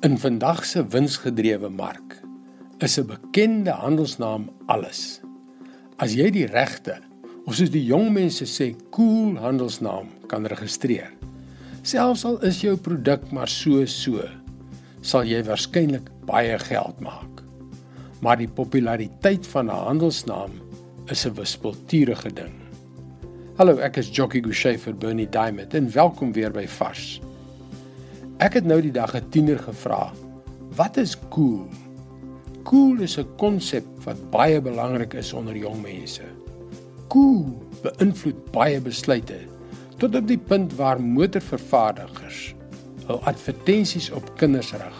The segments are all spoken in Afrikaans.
In vandag se winsgedrewe mark is 'n bekende handelsnaam alles. As jy die regte of soos die jong mense sê cool handelsnaam kan registreer. Selfs al is jou produk maar so so, sal jy waarskynlik baie geld maak. Maar die populariteit van 'n handelsnaam is 'n wispelturige ding. Hallo, ek is Jockey Gouchee vir Bernie Diamond en welkom weer by Vars. Ek het nou die dag 'n tiener gevra, "Wat is cool?" Cool is 'n konsep wat baie belangrik is onder jong mense. Cool beïnvloed baie besluite tot op die punt waar motorvervaardigers hul advertensies op kinders rig.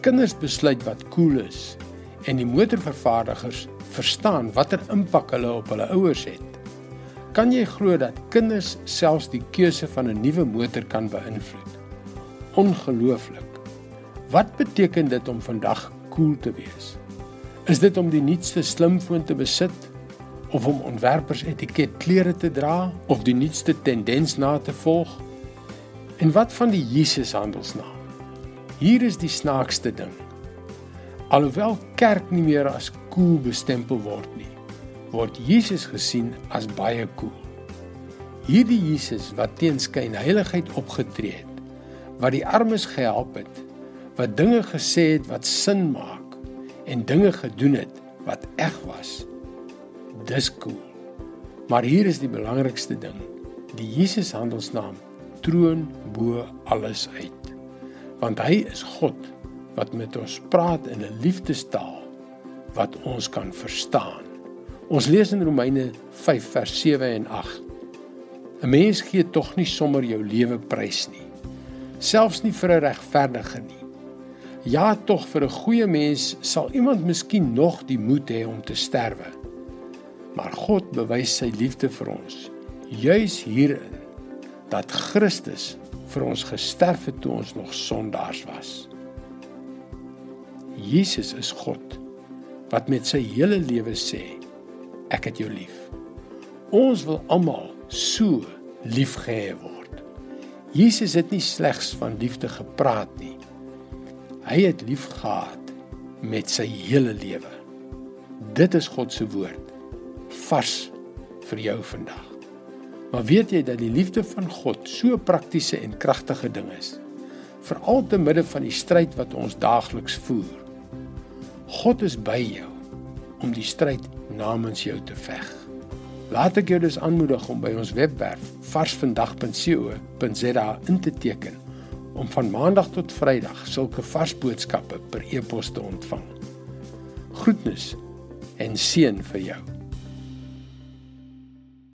Kinders besluit wat cool is en die motorvervaardigers verstaan watter impak hulle op hulle ouers het. Kan jy glo dat kinders selfs die keuse van 'n nuwe motor kan beïnvloed? Ongelooflik. Wat beteken dit om vandag cool te wees? Is dit om die nuutste slimfoon te besit of om ontwerpers etiket klere te dra of die nuutste tendens na te volg? En wat van die Jesus handelsnaam? Hier is die snaakste ding. Alhoewel kerk nie meer as cool bestempel word nie, word Jesus gesien as baie cool. Hierdie Jesus wat teen skynheiligheid opgetree het, wat die armes gehelp het, wat dinge gesê het wat sin maak en dinge gedoen het wat eg was. Dis cool. Maar hier is die belangrikste ding. Die Jesus handelsnaam troon bo alles uit. Want hy is God wat met ons praat in 'n liefdestaal wat ons kan verstaan. Ons lees in Romeine 5 vers 7 en 8. 'n Mens gee tog nie sommer jou lewe prys nie selfs nie vir 'n regverdige nie. Ja, tog vir 'n goeie mens sal iemand miskien nog die moed hê om te sterwe. Maar God bewys sy liefde vir ons juis hierin dat Christus vir ons gesterf het toe ons nog sondaars was. Jesus is God wat met sy hele lewe sê ek het jou lief. Ons wil almal so liefgehê word. Jesus het nie slegs van liefde gepraat nie. Hy het lief gehad met sy hele lewe. Dit is God se woord vars vir jou vandag. Maar weet jy dat die liefde van God so 'n praktiese en kragtige ding is? Veral te midde van die stryd wat ons daagliks voer. God is by jou om die stryd namens jou te veg. Laat ek jou dus aanmoedig om by ons webwerf varsvandag.co.za in te teken om van maandag tot vrydag sulke vars boodskappe per e-pos te ontvang. Groetnis en seën vir jou.